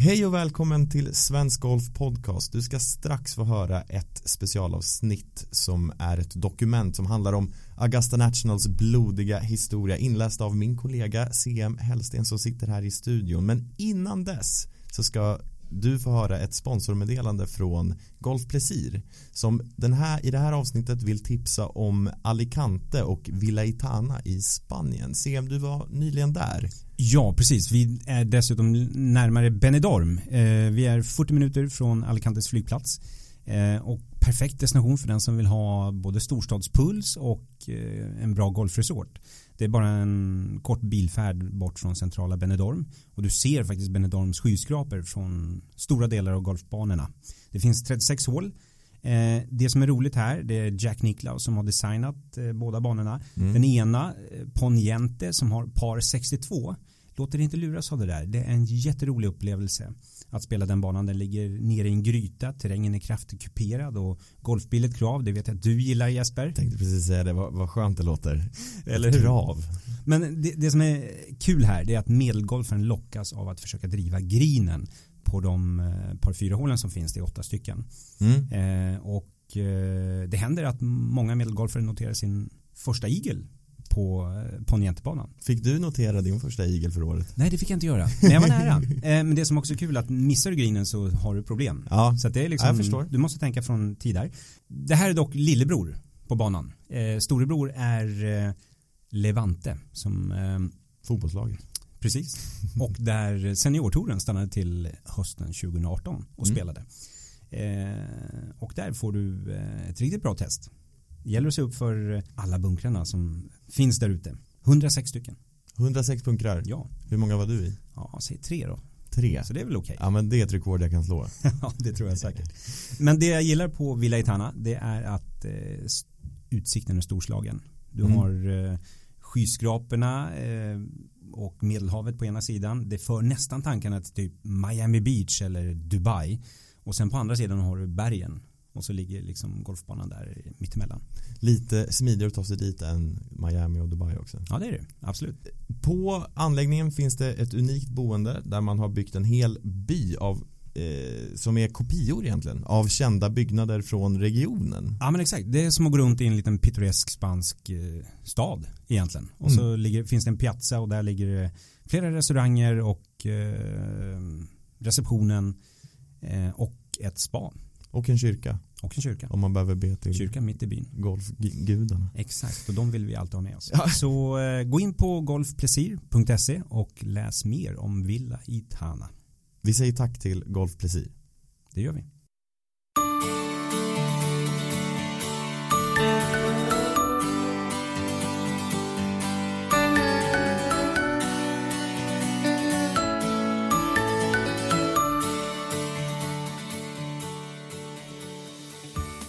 Hej och välkommen till Svensk Golf Podcast. Du ska strax få höra ett specialavsnitt som är ett dokument som handlar om Augusta Nationals blodiga historia inläst av min kollega CM Hellsten som sitter här i studion. Men innan dess så ska du får höra ett sponsormeddelande från Golf Plesir som den här, i det här avsnittet vill tipsa om Alicante och Villa Itana i Spanien. CM, du var nyligen där. Ja, precis. Vi är dessutom närmare Benidorm. Eh, vi är 40 minuter från Alicantes flygplats eh, och perfekt destination för den som vill ha både storstadspuls och eh, en bra golfresort. Det är bara en kort bilfärd bort från centrala Benidorm och du ser faktiskt Benidorms skyskrapor från stora delar av golfbanorna. Det finns 36 hål. Eh, det som är roligt här det är Jack Nicklaus som har designat eh, båda banorna. Mm. Den ena eh, Poniente som har par 62 Låter inte luras av det där. Det är en jätterolig upplevelse att spela den banan. Den ligger nere i en gryta, terrängen är kraftigt kuperad och golfbillet krav, det vet jag att du gillar Jesper. Jag tänkte precis säga det, vad, vad skönt det låter. Eller hur? Krav. Men det, det, som är kul här det är att medelgolfaren lockas av att försöka driva grinen på de eh, par fyra hålen som finns, det är åtta stycken. Mm. Eh, och eh, det händer att många medelgolfare noterar sin första igel på, på Nientebanan. Fick du notera din första igel för året? Nej det fick jag inte göra, men jag var nära. Eh, men det som också är kul är att missar du greenen så har du problem. Ja, så det är liksom, jag förstår. Du måste tänka från tid där. Det här är dock lillebror på banan. Eh, storebror är eh, Levante som Fotbollslaget. Precis. Och där seniortouren stannade till hösten 2018 och mm. spelade. och där får du ett riktigt bra test. Det gäller att se upp för alla bunkrarna som finns där ute. 106 stycken. 106 bunkrar? Ja. Hur många var du i? Ja, säg tre då. Tre? Så det är väl okej. Okay. Ja, men det är ett rekord jag kan slå. ja, det tror jag säkert. Men det jag gillar på Villa Itana det är att eh, utsikten är storslagen. Du mm. har eh, skyskraporna eh, och Medelhavet på ena sidan. Det för nästan tankarna till typ Miami Beach eller Dubai. Och sen på andra sidan har du bergen och så ligger liksom golfbanan där mittemellan. Lite smidigare att ta sig dit än Miami och Dubai också. Ja det är det, absolut. På anläggningen finns det ett unikt boende där man har byggt en hel by av eh, som är kopior egentligen av kända byggnader från regionen. Ja men exakt, det är som att gå runt i en liten pittoresk spansk eh, stad egentligen. Och mm. så ligger, finns det en piazza och där ligger det flera restauranger och eh, receptionen eh, och ett spa. Och en kyrka. Och en kyrka. Om man behöver be till Kyrkan mitt i byn. Golfgudarna. Exakt, och de vill vi alltid ha med oss. Ja. Så eh, gå in på golfplesir.se och läs mer om Villa i Tana. Vi säger tack till Golf Plesir. Det gör vi.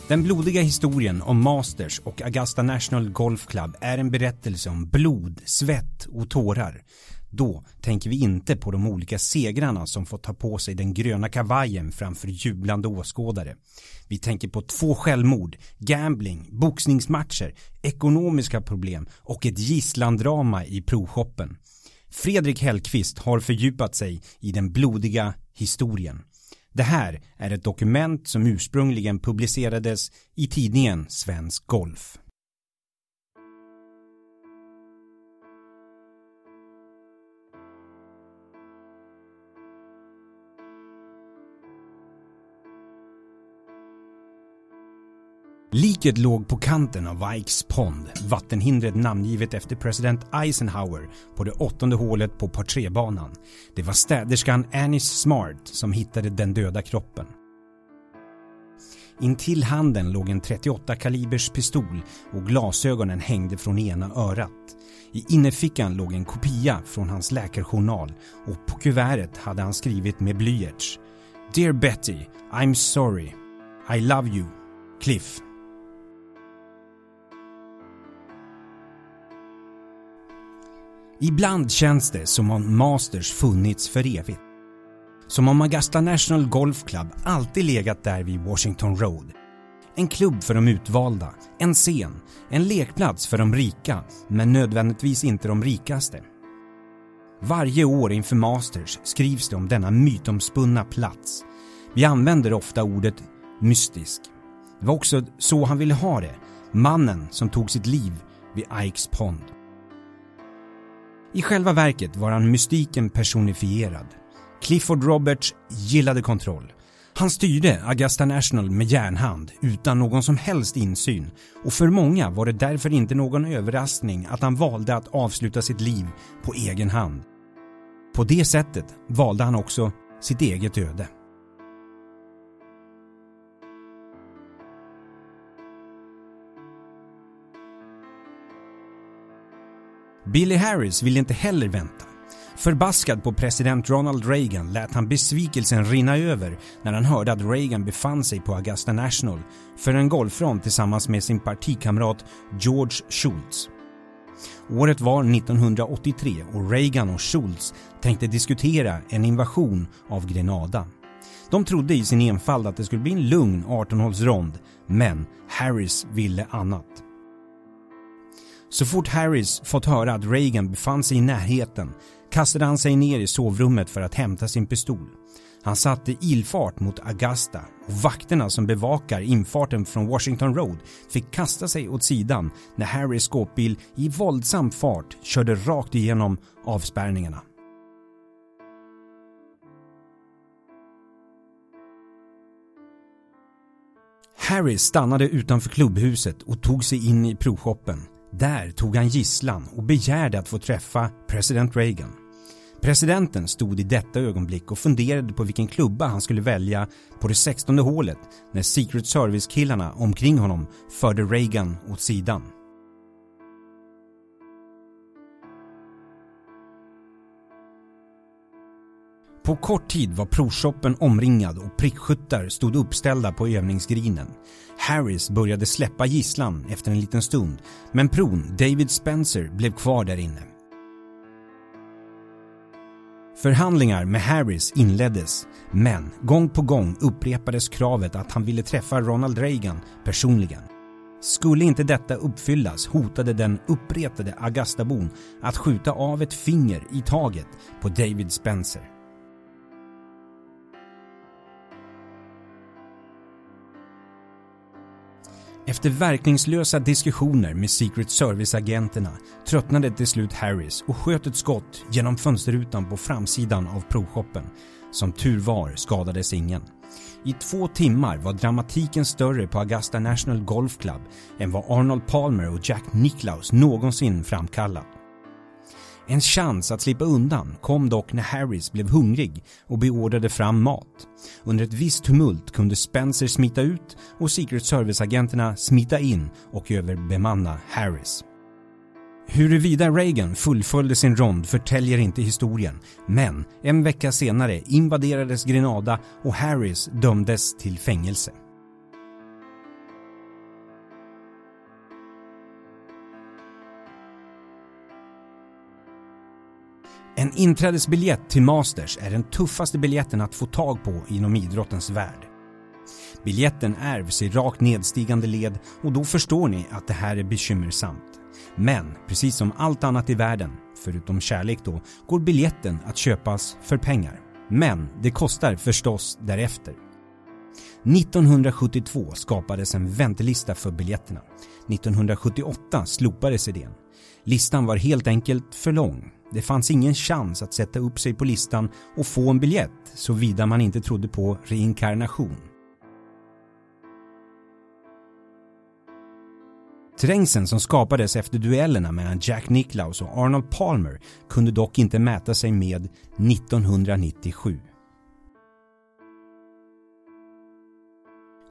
Den blodiga historien om Masters och Augusta National Golf Club är en berättelse om blod, svett och tårar. Då tänker vi inte på de olika segrarna som fått ta på sig den gröna kavajen framför jublande åskådare. Vi tänker på två självmord, gambling, boxningsmatcher, ekonomiska problem och ett gisslandrama i provshoppen. Fredrik Hellqvist har fördjupat sig i den blodiga historien. Det här är ett dokument som ursprungligen publicerades i tidningen Svensk Golf. Liket låg på kanten av Vikes pond, vattenhindret namngivet efter president Eisenhower på det åttonde hålet på par 3-banan. Det var städerskan Annie Smart som hittade den döda kroppen. Intill handen låg en 38 kalibers pistol och glasögonen hängde från ena örat. I innerfickan låg en kopia från hans läkarjournal och på kuvertet hade han skrivit med blyerts. Dear Betty, I'm sorry. I love you. Cliff. Ibland känns det som om Masters funnits för evigt. Som om Augusta National Golf Club alltid legat där vid Washington Road. En klubb för de utvalda, en scen, en lekplats för de rika, men nödvändigtvis inte de rikaste. Varje år inför Masters skrivs det om denna mytomspunna plats. Vi använder ofta ordet mystisk. Det var också så han ville ha det. Mannen som tog sitt liv vid Ikes pond. I själva verket var han mystiken personifierad. Clifford Roberts gillade kontroll. Han styrde Augusta National med järnhand utan någon som helst insyn och för många var det därför inte någon överraskning att han valde att avsluta sitt liv på egen hand. På det sättet valde han också sitt eget öde. Billy Harris ville inte heller vänta. Förbaskad på president Ronald Reagan lät han besvikelsen rinna över när han hörde att Reagan befann sig på Augusta National för en golfrond tillsammans med sin partikamrat George Shultz. Året var 1983 och Reagan och Schultz tänkte diskutera en invasion av Grenada. De trodde i sin enfald att det skulle bli en lugn 18-hålsrond, men Harris ville annat. Så fort Harris fått höra att Reagan befann sig i närheten kastade han sig ner i sovrummet för att hämta sin pistol. Han satte ilfart mot Augusta och vakterna som bevakar infarten från Washington Road fick kasta sig åt sidan när Harrys skåpbil i våldsam fart körde rakt igenom avspärrningarna. Harry stannade utanför klubbhuset och tog sig in i provshoppen. Där tog han gisslan och begärde att få träffa president Reagan. Presidenten stod i detta ögonblick och funderade på vilken klubba han skulle välja på det sextonde hålet när Secret Service-killarna omkring honom förde Reagan åt sidan. På kort tid var provshoppen omringad och prickskyttar stod uppställda på övningsgrinen. Harris började släppa gisslan efter en liten stund men pron David Spencer blev kvar där inne. Förhandlingar med Harris inleddes men gång på gång upprepades kravet att han ville träffa Ronald Reagan personligen. Skulle inte detta uppfyllas hotade den uppretade Agastabon att skjuta av ett finger i taget på David Spencer. Efter verkningslösa diskussioner med Secret Service-agenterna tröttnade till slut Harris och sköt ett skott genom fönsterrutan på framsidan av provshoppen. Som tur var skadades ingen. I två timmar var dramatiken större på Augusta National Golf Club än vad Arnold Palmer och Jack Nicklaus någonsin framkallat. En chans att slippa undan kom dock när Harris blev hungrig och beordrade fram mat. Under ett visst tumult kunde Spencer smita ut och Secret Service-agenterna smita in och överbemanna Harris. Huruvida Reagan fullföljde sin rond förtäljer inte historien, men en vecka senare invaderades Grenada och Harris dömdes till fängelse. En inträdesbiljett till Masters är den tuffaste biljetten att få tag på inom idrottens värld. Biljetten ärvs i rakt nedstigande led och då förstår ni att det här är bekymmersamt. Men precis som allt annat i världen, förutom kärlek då, går biljetten att köpas för pengar. Men det kostar förstås därefter. 1972 skapades en väntelista för biljetterna. 1978 slopades idén. Listan var helt enkelt för lång det fanns ingen chans att sätta upp sig på listan och få en biljett såvida man inte trodde på reinkarnation. Trängseln som skapades efter duellerna mellan Jack Nicklaus och Arnold Palmer kunde dock inte mäta sig med 1997.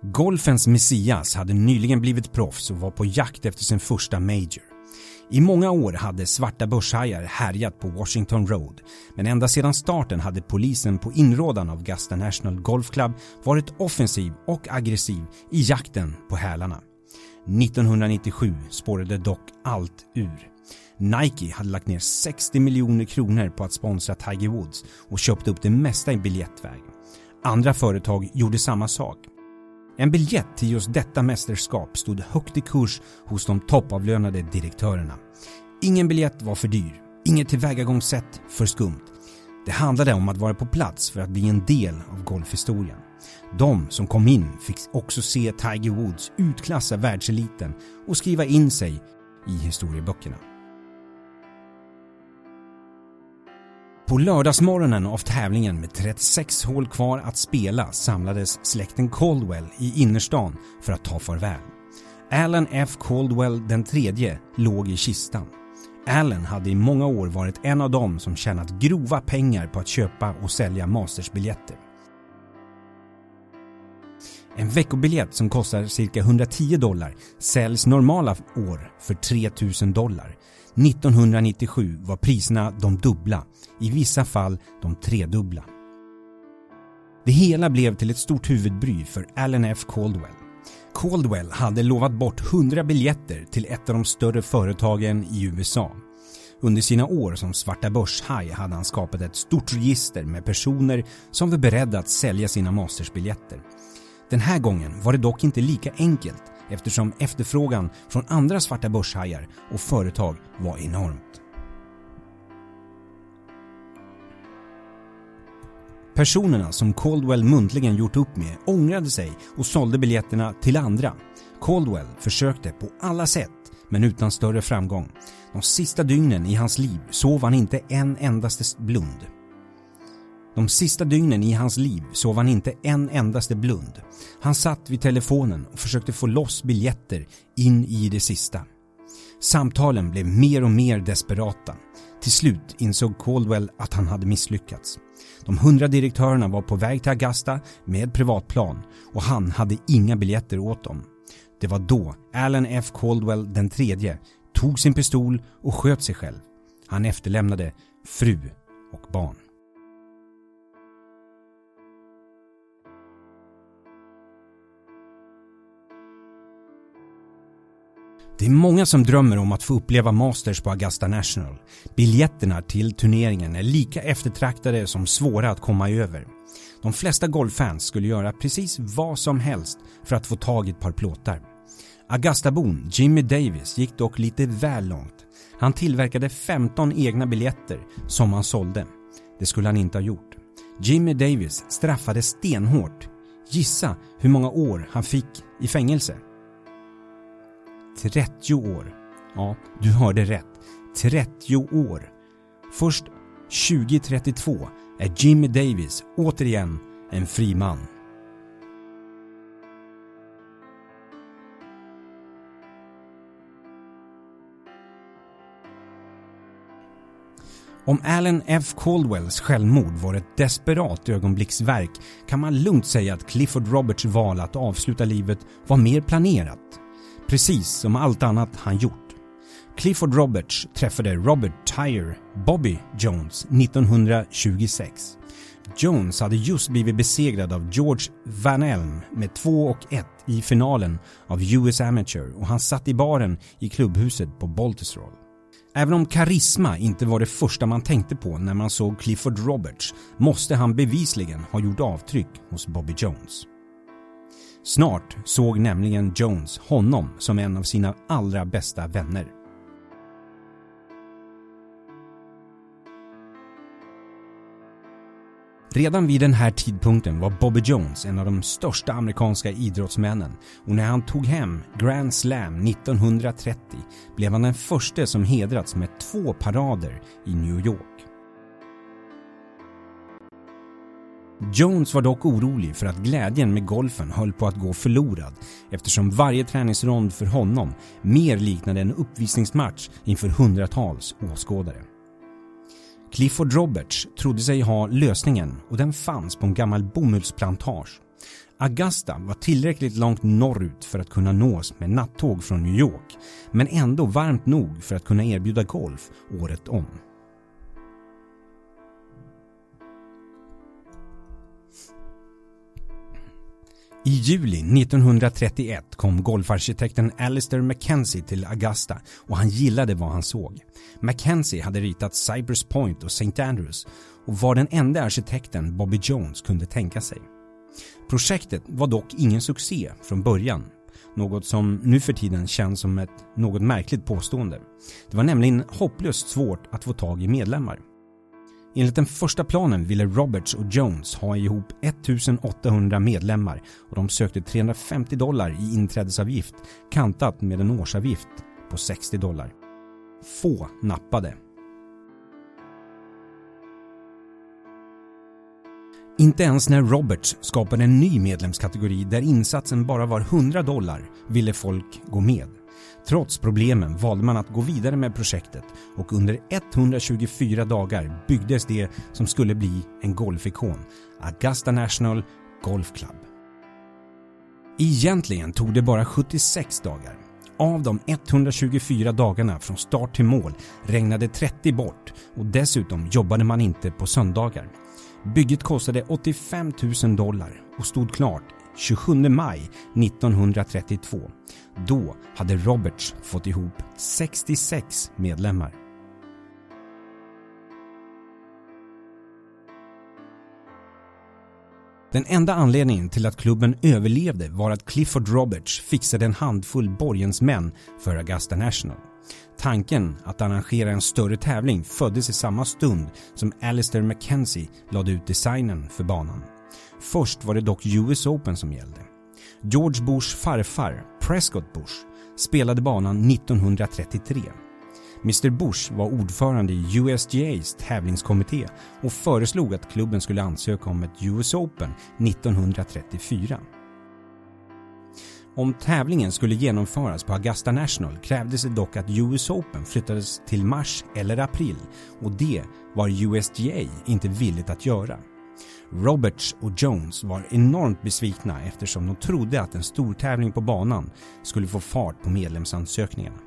Golfens Messias hade nyligen blivit proffs och var på jakt efter sin första major. I många år hade svarta börshajar härjat på Washington Road men ända sedan starten hade polisen på inrådan av Augusta National Golf Club varit offensiv och aggressiv i jakten på hälarna. 1997 spårade dock allt ur. Nike hade lagt ner 60 miljoner kronor på att sponsra Tiger Woods och köpte upp det mesta i biljettväg. Andra företag gjorde samma sak. En biljett till just detta mästerskap stod högt i kurs hos de toppavlönade direktörerna. Ingen biljett var för dyr Inget tillvägagångssätt för skumt. Det handlade om att vara på plats för att bli en del av golfhistorien. De som kom in fick också se Tiger Woods utklassa världseliten och skriva in sig i historieböckerna. På lördagsmorgonen av tävlingen med 36 hål kvar att spela samlades släkten Caldwell i innerstan för att ta farväl. Allen F Caldwell den tredje låg i kistan. Allen hade i många år varit en av dem som tjänat grova pengar på att köpa och sälja Mastersbiljetter. En veckobiljett som kostar cirka 110 dollar säljs normala år för 3000 dollar. 1997 var priserna de dubbla, i vissa fall de tredubbla. Det hela blev till ett stort huvudbry för Allen F Caldwell. Caldwell hade lovat bort 100 biljetter till ett av de större företagen i USA. Under sina år som svarta börshaj hade han skapat ett stort register med personer som var beredda att sälja sina mastersbiljetter. Den här gången var det dock inte lika enkelt eftersom efterfrågan från andra svarta börshajar och företag var enormt. Personerna som Caldwell muntligen gjort upp med ångrade sig och sålde biljetterna till andra. Caldwell försökte på alla sätt men utan större framgång. De sista dygnen i hans liv sov han inte en endaste blund. De sista dygnen i hans liv sov han inte en endaste blund. Han satt vid telefonen och försökte få loss biljetter in i det sista. Samtalen blev mer och mer desperata. Till slut insåg Caldwell att han hade misslyckats. De hundra direktörerna var på väg till Augusta med privatplan och han hade inga biljetter åt dem. Det var då Allen F Caldwell den tredje tog sin pistol och sköt sig själv. Han efterlämnade fru och barn. Det är många som drömmer om att få uppleva Masters på Augusta National. Biljetterna till turneringen är lika eftertraktade som svåra att komma över. De flesta golffans skulle göra precis vad som helst för att få tag i ett par plåtar. Augustabon Jimmy Davis gick dock lite väl långt. Han tillverkade 15 egna biljetter som han sålde. Det skulle han inte ha gjort. Jimmy Davis straffades stenhårt. Gissa hur många år han fick i fängelse? 30 år. Ja, du hörde rätt. 30 år. Först 2032 är Jimmy Davis återigen en fri man. Om Allen F Caldwells självmord var ett desperat ögonblicksverk kan man lugnt säga att Clifford Roberts val att avsluta livet var mer planerat. Precis som allt annat han gjort. Clifford Roberts träffade Robert Tyre Bobby Jones 1926. Jones hade just blivit besegrad av George Van Elm med 2 och 1 i finalen av US Amateur och han satt i baren i klubbhuset på Baltusrol. Även om karisma inte var det första man tänkte på när man såg Clifford Roberts måste han bevisligen ha gjort avtryck hos Bobby Jones. Snart såg nämligen Jones honom som en av sina allra bästa vänner. Redan vid den här tidpunkten var Bobby Jones en av de största amerikanska idrottsmännen och när han tog hem Grand Slam 1930 blev han den första som hedrats med två parader i New York. Jones var dock orolig för att glädjen med golfen höll på att gå förlorad eftersom varje träningsrond för honom mer liknade en uppvisningsmatch inför hundratals åskådare. Clifford Roberts trodde sig ha lösningen och den fanns på en gammal bomullsplantage. Augusta var tillräckligt långt norrut för att kunna nås med nattåg från New York men ändå varmt nog för att kunna erbjuda golf året om. I juli 1931 kom golfarkitekten Alistair Mackenzie till Augusta och han gillade vad han såg. Mackenzie hade ritat Cypress Point och St. Andrews och var den enda arkitekten Bobby Jones kunde tänka sig. Projektet var dock ingen succé från början. Något som nu för tiden känns som ett något märkligt påstående. Det var nämligen hopplöst svårt att få tag i medlemmar. Enligt den första planen ville Roberts och Jones ha ihop 1800 medlemmar och de sökte 350 dollar i inträdesavgift kantat med en årsavgift på 60 dollar. Få nappade. Inte ens när Roberts skapade en ny medlemskategori där insatsen bara var 100 dollar ville folk gå med. Trots problemen valde man att gå vidare med projektet och under 124 dagar byggdes det som skulle bli en golfikon, Augusta National Golf Club. Egentligen tog det bara 76 dagar. Av de 124 dagarna från start till mål regnade 30 bort och dessutom jobbade man inte på söndagar. Bygget kostade 85 000 dollar och stod klart 27 maj 1932. Då hade Roberts fått ihop 66 medlemmar. Den enda anledningen till att klubben överlevde var att Clifford Roberts fixade en handfull borgensmän för Augusta National. Tanken att arrangera en större tävling föddes i samma stund som Alistair Mackenzie lade ut designen för banan. Först var det dock US Open som gällde. George Bushs farfar, Prescott Bush, spelade banan 1933. Mr Bush var ordförande i USGAs tävlingskommitté och föreslog att klubben skulle ansöka om ett US Open 1934. Om tävlingen skulle genomföras på Augusta National krävdes det dock att US Open flyttades till mars eller april och det var USGA inte villigt att göra. Roberts och Jones var enormt besvikna eftersom de trodde att en stortävling på banan skulle få fart på medlemsansökningarna.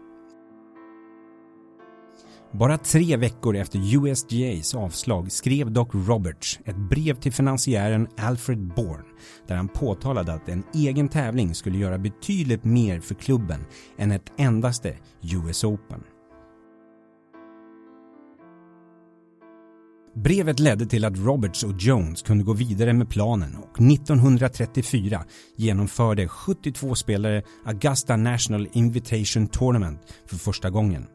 Bara tre veckor efter USGAs avslag skrev dock Roberts ett brev till finansiären Alfred Bourne där han påtalade att en egen tävling skulle göra betydligt mer för klubben än ett endaste US Open. Brevet ledde till att Roberts och Jones kunde gå vidare med planen och 1934 genomförde 72 spelare Augusta National Invitation Tournament för första gången.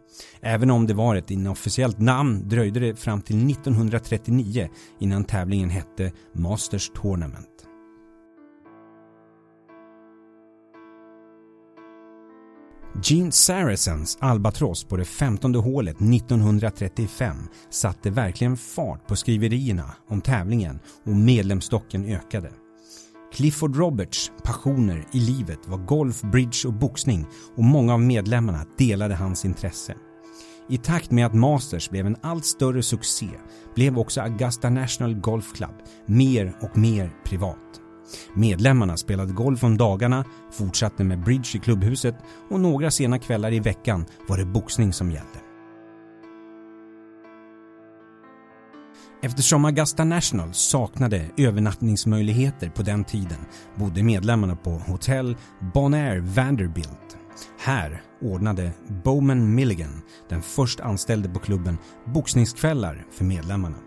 Även om det var ett inofficiellt namn dröjde det fram till 1939 innan tävlingen hette Masters Tournament. Gene Saracens albatross på det femtonde hålet 1935 satte verkligen fart på skriverierna om tävlingen och medlemsstocken ökade. Clifford Roberts passioner i livet var golf, bridge och boxning och många av medlemmarna delade hans intresse. I takt med att Masters blev en allt större succé blev också Augusta National Golf Club mer och mer privat. Medlemmarna spelade golf om dagarna, fortsatte med bridge i klubbhuset och några sena kvällar i veckan var det boxning som gällde. Eftersom Augusta National saknade övernattningsmöjligheter på den tiden bodde medlemmarna på hotell Bonaire Vanderbilt. Här ordnade Bowman Milligan, den först anställde på klubben, boxningskvällar för medlemmarna.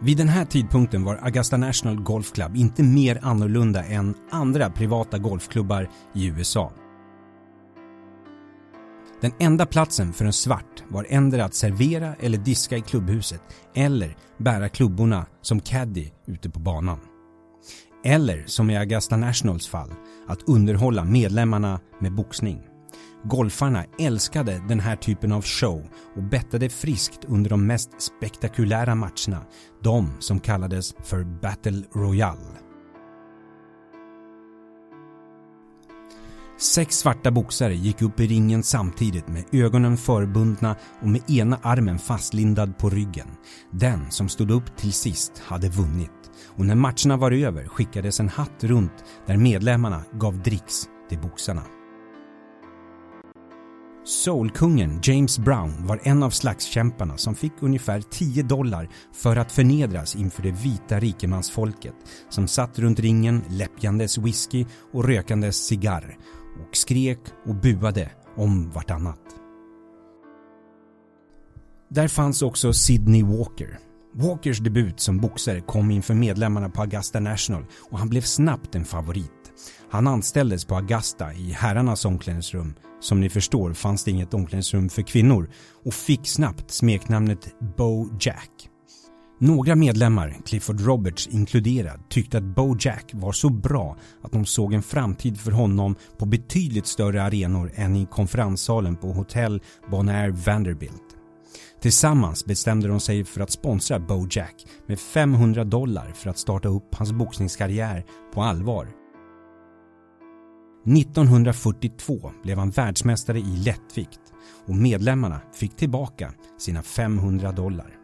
Vid den här tidpunkten var Augusta National Golf Club inte mer annorlunda än andra privata golfklubbar i USA. Den enda platsen för en svart var ändra att servera eller diska i klubbhuset eller bära klubborna som caddy ute på banan. Eller som i Augusta Nationals fall, att underhålla medlemmarna med boxning. Golfarna älskade den här typen av show och bettade friskt under de mest spektakulära matcherna, de som kallades för Battle Royale. Sex svarta boxare gick upp i ringen samtidigt med ögonen förbundna och med ena armen fastlindad på ryggen. Den som stod upp till sist hade vunnit och när matcherna var över skickades en hatt runt där medlemmarna gav dricks till boxarna. Soulkungen James Brown var en av slagskämparna som fick ungefär 10 dollar för att förnedras inför det vita rikemansfolket som satt runt ringen läppjandes whisky och rökandes cigarr och skrek och buade om vartannat. Där fanns också Sidney Walker. Walkers debut som boxare kom inför medlemmarna på Augusta National och han blev snabbt en favorit. Han anställdes på Augusta i herrarnas omklädningsrum. Som ni förstår fanns det inget omklädningsrum för kvinnor och fick snabbt smeknamnet Bo Jack. Några medlemmar, Clifford Roberts inkluderad, tyckte att Bo Jack var så bra att de såg en framtid för honom på betydligt större arenor än i konferenssalen på hotell Bonaire Vanderbilt. Tillsammans bestämde de sig för att sponsra Bo Jack med 500 dollar för att starta upp hans boxningskarriär på allvar. 1942 blev han världsmästare i lättvikt och medlemmarna fick tillbaka sina 500 dollar.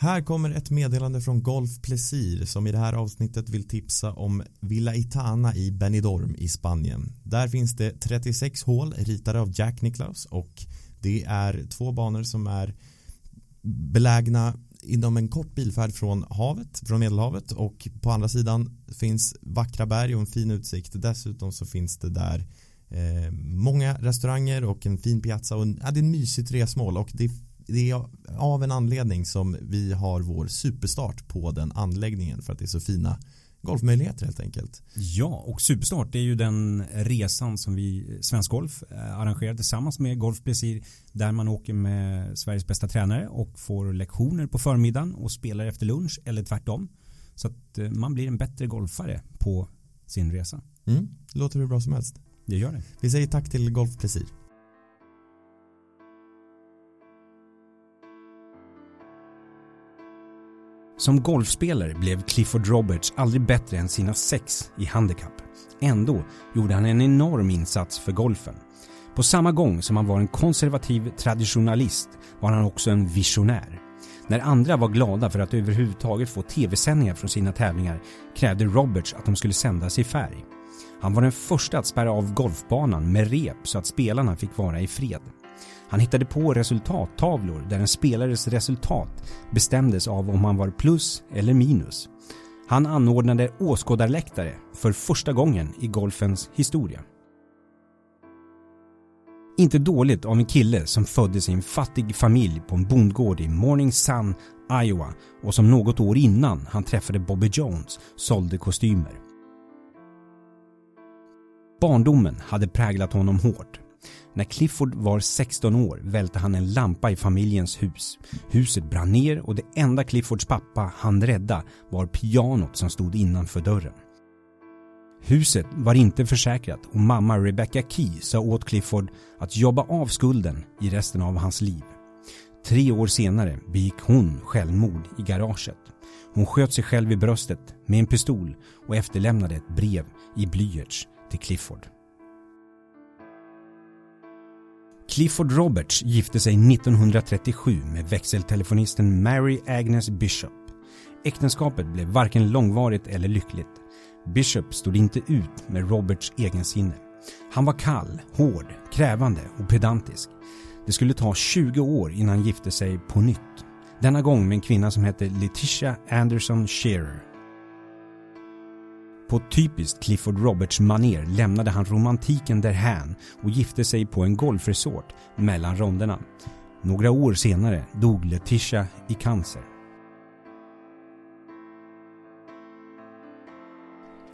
Här kommer ett meddelande från Golf Plesir som i det här avsnittet vill tipsa om Villa Itana i Benidorm i Spanien. Där finns det 36 hål ritade av Jack Nicklaus och det är två banor som är belägna inom en kort bilfärd från havet, från Medelhavet och på andra sidan finns vackra berg och en fin utsikt. Dessutom så finns det där eh, många restauranger och en fin piazza och en, ja, det är en mysigt resmål och det det är av en anledning som vi har vår superstart på den anläggningen för att det är så fina golfmöjligheter helt enkelt. Ja, och Superstart är ju den resan som vi Svensk Golf eh, arrangerar tillsammans med Golf Plesir där man åker med Sveriges bästa tränare och får lektioner på förmiddagen och spelar efter lunch eller tvärtom. Så att eh, man blir en bättre golfare på sin resa. Mm, låter hur bra som helst. Det gör det. Vi säger tack till Golf Plesir. Som golfspelare blev Clifford Roberts aldrig bättre än sina sex i handikapp. Ändå gjorde han en enorm insats för golfen. På samma gång som han var en konservativ traditionalist var han också en visionär. När andra var glada för att överhuvudtaget få tv-sändningar från sina tävlingar krävde Roberts att de skulle sändas i färg. Han var den första att spärra av golfbanan med rep så att spelarna fick vara i fred. Han hittade på resultattavlor där en spelares resultat bestämdes av om han var plus eller minus. Han anordnade åskådarläktare för första gången i golfens historia. Inte dåligt av en kille som föddes i en fattig familj på en bondgård i Morning Sun, Iowa och som något år innan han träffade Bobby Jones sålde kostymer. Barndomen hade präglat honom hårt. När Clifford var 16 år välte han en lampa i familjens hus. Huset brann ner och det enda Cliffords pappa hann rädda var pianot som stod innanför dörren. Huset var inte försäkrat och mamma Rebecca Key sa åt Clifford att jobba av skulden i resten av hans liv. Tre år senare begick hon självmord i garaget. Hon sköt sig själv i bröstet med en pistol och efterlämnade ett brev i blyerts till Clifford. Clifford Roberts gifte sig 1937 med växeltelefonisten Mary Agnes Bishop. Äktenskapet blev varken långvarigt eller lyckligt. Bishop stod inte ut med Roberts egensinne. Han var kall, hård, krävande och pedantisk. Det skulle ta 20 år innan han gifte sig på nytt. Denna gång med en kvinna som hette Letitia Anderson Shearer. På typiskt Clifford Roberts maner lämnade han romantiken därhän och gifte sig på en golfresort mellan ronderna. Några år senare dog Letitia i cancer.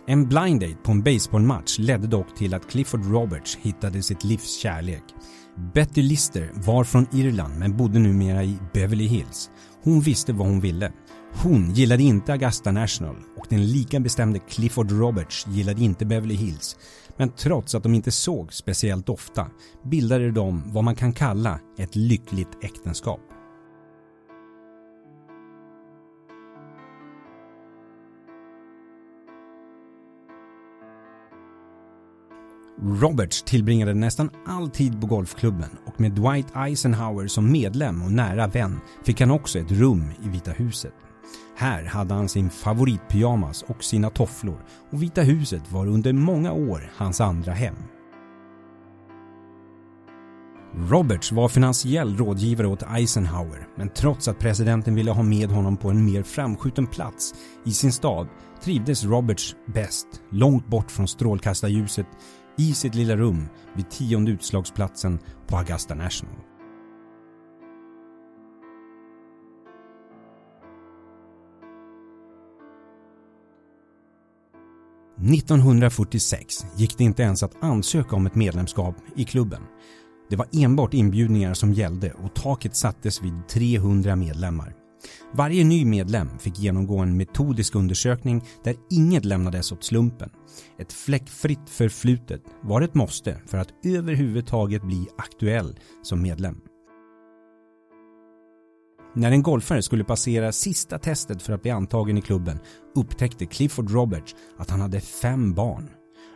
En blind date på en baseballmatch ledde dock till att Clifford Roberts hittade sitt livs kärlek. Betty Lister var från Irland men bodde numera i Beverly Hills. Hon visste vad hon ville. Hon gillade inte Augusta National och den lika bestämde Clifford Roberts gillade inte Beverly Hills. Men trots att de inte såg speciellt ofta bildade de vad man kan kalla ett lyckligt äktenskap. Roberts tillbringade nästan all tid på golfklubben och med Dwight Eisenhower som medlem och nära vän fick han också ett rum i Vita huset. Här hade han sin favoritpyjamas och sina tofflor och Vita huset var under många år hans andra hem. Roberts var finansiell rådgivare åt Eisenhower men trots att presidenten ville ha med honom på en mer framskjuten plats i sin stad trivdes Roberts bäst långt bort från strålkastarljuset i sitt lilla rum vid tionde utslagsplatsen på Augusta National. 1946 gick det inte ens att ansöka om ett medlemskap i klubben. Det var enbart inbjudningar som gällde och taket sattes vid 300 medlemmar. Varje ny medlem fick genomgå en metodisk undersökning där inget lämnades åt slumpen. Ett fläckfritt förflutet var ett måste för att överhuvudtaget bli aktuell som medlem. När en golfare skulle passera sista testet för att bli antagen i klubben upptäckte Clifford Roberts att han hade fem barn.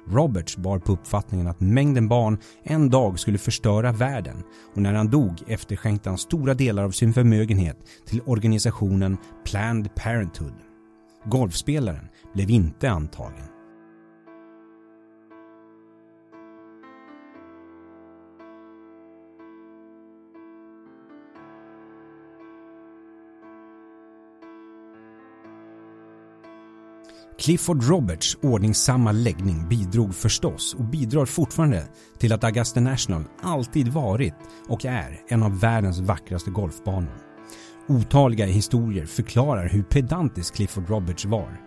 Roberts bar på uppfattningen att mängden barn en dag skulle förstöra världen och när han dog efterskänkte han stora delar av sin förmögenhet till organisationen Planned Parenthood. Golfspelaren blev inte antagen. Clifford Roberts ordningsamma läggning bidrog förstås och bidrar fortfarande till att Augusta National alltid varit och är en av världens vackraste golfbanor. Otaliga historier förklarar hur pedantisk Clifford Roberts var.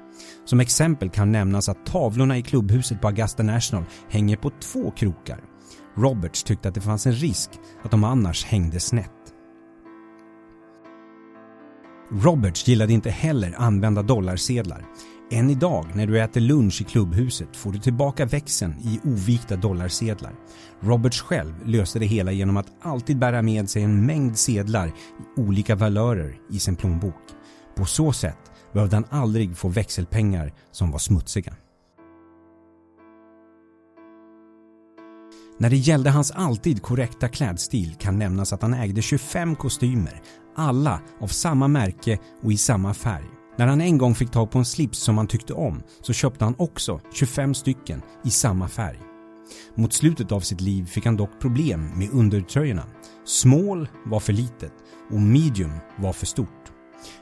Som exempel kan nämnas att tavlorna i klubbhuset på Augusta National hänger på två krokar. Roberts tyckte att det fanns en risk att de annars hängde snett. Roberts gillade inte heller använda dollarsedlar. Än idag när du äter lunch i klubbhuset får du tillbaka växeln i ovikta dollarsedlar. Roberts själv löste det hela genom att alltid bära med sig en mängd sedlar i olika valörer i sin plånbok. På så sätt behövde han aldrig få växelpengar som var smutsiga. När det gällde hans alltid korrekta klädstil kan nämnas att han ägde 25 kostymer, alla av samma märke och i samma färg. När han en gång fick tag på en slips som han tyckte om så köpte han också 25 stycken i samma färg. Mot slutet av sitt liv fick han dock problem med undertröjorna. Small var för litet och medium var för stort.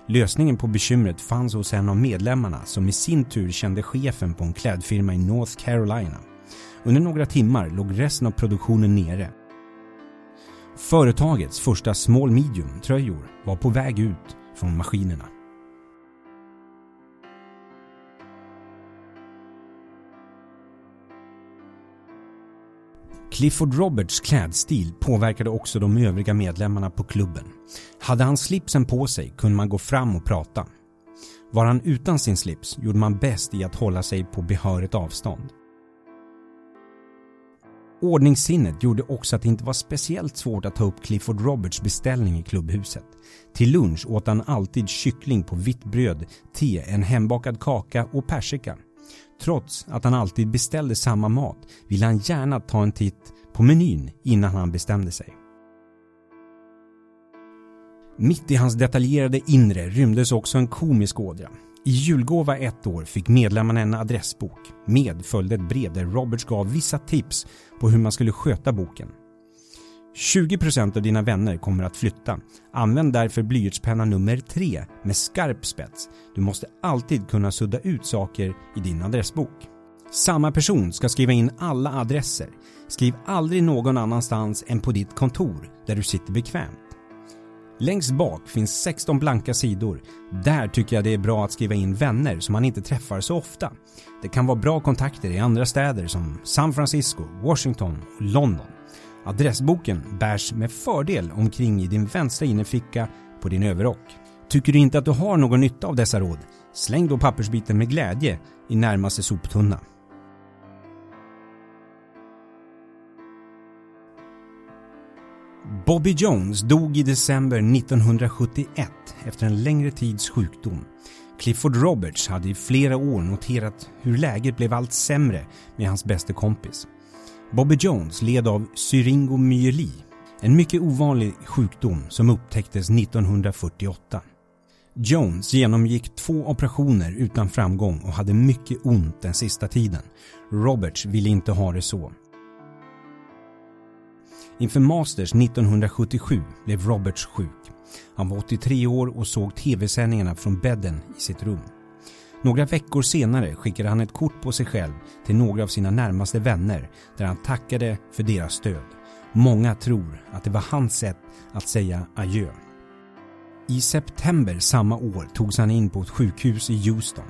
Lösningen på bekymret fanns hos en av medlemmarna som i sin tur kände chefen på en klädfirma i North Carolina. Under några timmar låg resten av produktionen nere. Företagets första small medium tröjor var på väg ut från maskinerna. Clifford Roberts klädstil påverkade också de övriga medlemmarna på klubben. Hade han slipsen på sig kunde man gå fram och prata. Var han utan sin slips gjorde man bäst i att hålla sig på behörigt avstånd. Ordningssinnet gjorde också att det inte var speciellt svårt att ta upp Clifford Roberts beställning i klubbhuset. Till lunch åt han alltid kyckling på vitt bröd, te, en hembakad kaka och persika. Trots att han alltid beställde samma mat ville han gärna ta en titt på menyn innan han bestämde sig. Mitt i hans detaljerade inre rymdes också en komisk ådra. I julgåva ett år fick medlemmarna en adressbok. Med följde ett brev där Roberts gav vissa tips på hur man skulle sköta boken. 20% av dina vänner kommer att flytta. Använd därför blyertspenna nummer 3 med skarp spets. Du måste alltid kunna sudda ut saker i din adressbok. Samma person ska skriva in alla adresser. Skriv aldrig någon annanstans än på ditt kontor där du sitter bekvämt. Längst bak finns 16 blanka sidor. Där tycker jag det är bra att skriva in vänner som man inte träffar så ofta. Det kan vara bra kontakter i andra städer som San Francisco, Washington och London. Adressboken bärs med fördel omkring i din vänstra innerficka på din överrock. Tycker du inte att du har någon nytta av dessa råd? Släng då pappersbiten med glädje i närmaste soptunna. Bobby Jones dog i december 1971 efter en längre tids sjukdom. Clifford Roberts hade i flera år noterat hur läget blev allt sämre med hans bäste kompis. Bobby Jones led av syringomyeli, en mycket ovanlig sjukdom som upptäcktes 1948. Jones genomgick två operationer utan framgång och hade mycket ont den sista tiden. Roberts ville inte ha det så. Inför Masters 1977 blev Roberts sjuk. Han var 83 år och såg tv-sändningarna från bädden i sitt rum. Några veckor senare skickade han ett kort på sig själv till några av sina närmaste vänner där han tackade för deras stöd. Många tror att det var hans sätt att säga adjö. I september samma år togs han in på ett sjukhus i Houston.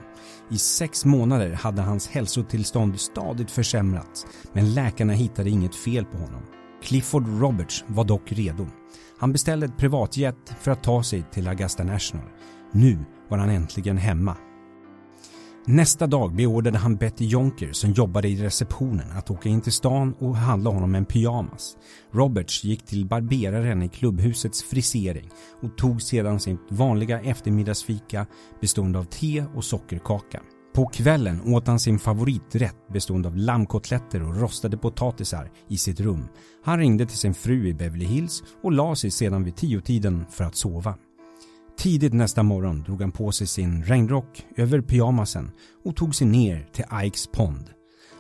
I sex månader hade hans hälsotillstånd stadigt försämrats men läkarna hittade inget fel på honom. Clifford Roberts var dock redo. Han beställde ett privatjet för att ta sig till Augusta National. Nu var han äntligen hemma. Nästa dag beordrade han Betty Jonker som jobbade i receptionen att åka in till stan och handla honom en pyjamas. Roberts gick till barberaren i klubbhusets frisering och tog sedan sitt vanliga eftermiddagsfika bestående av te och sockerkaka. På kvällen åt han sin favoriträtt bestående av lammkotletter och rostade potatisar i sitt rum. Han ringde till sin fru i Beverly Hills och la sig sedan vid tiotiden för att sova. Tidigt nästa morgon drog han på sig sin regnrock över pyjamasen och tog sig ner till Ikes pond.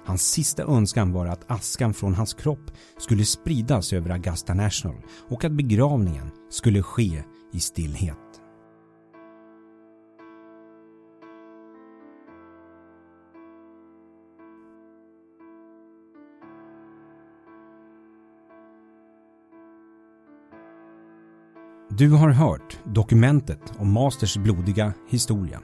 Hans sista önskan var att askan från hans kropp skulle spridas över Augusta National och att begravningen skulle ske i stillhet. Du har hört dokumentet om Masters blodiga historia.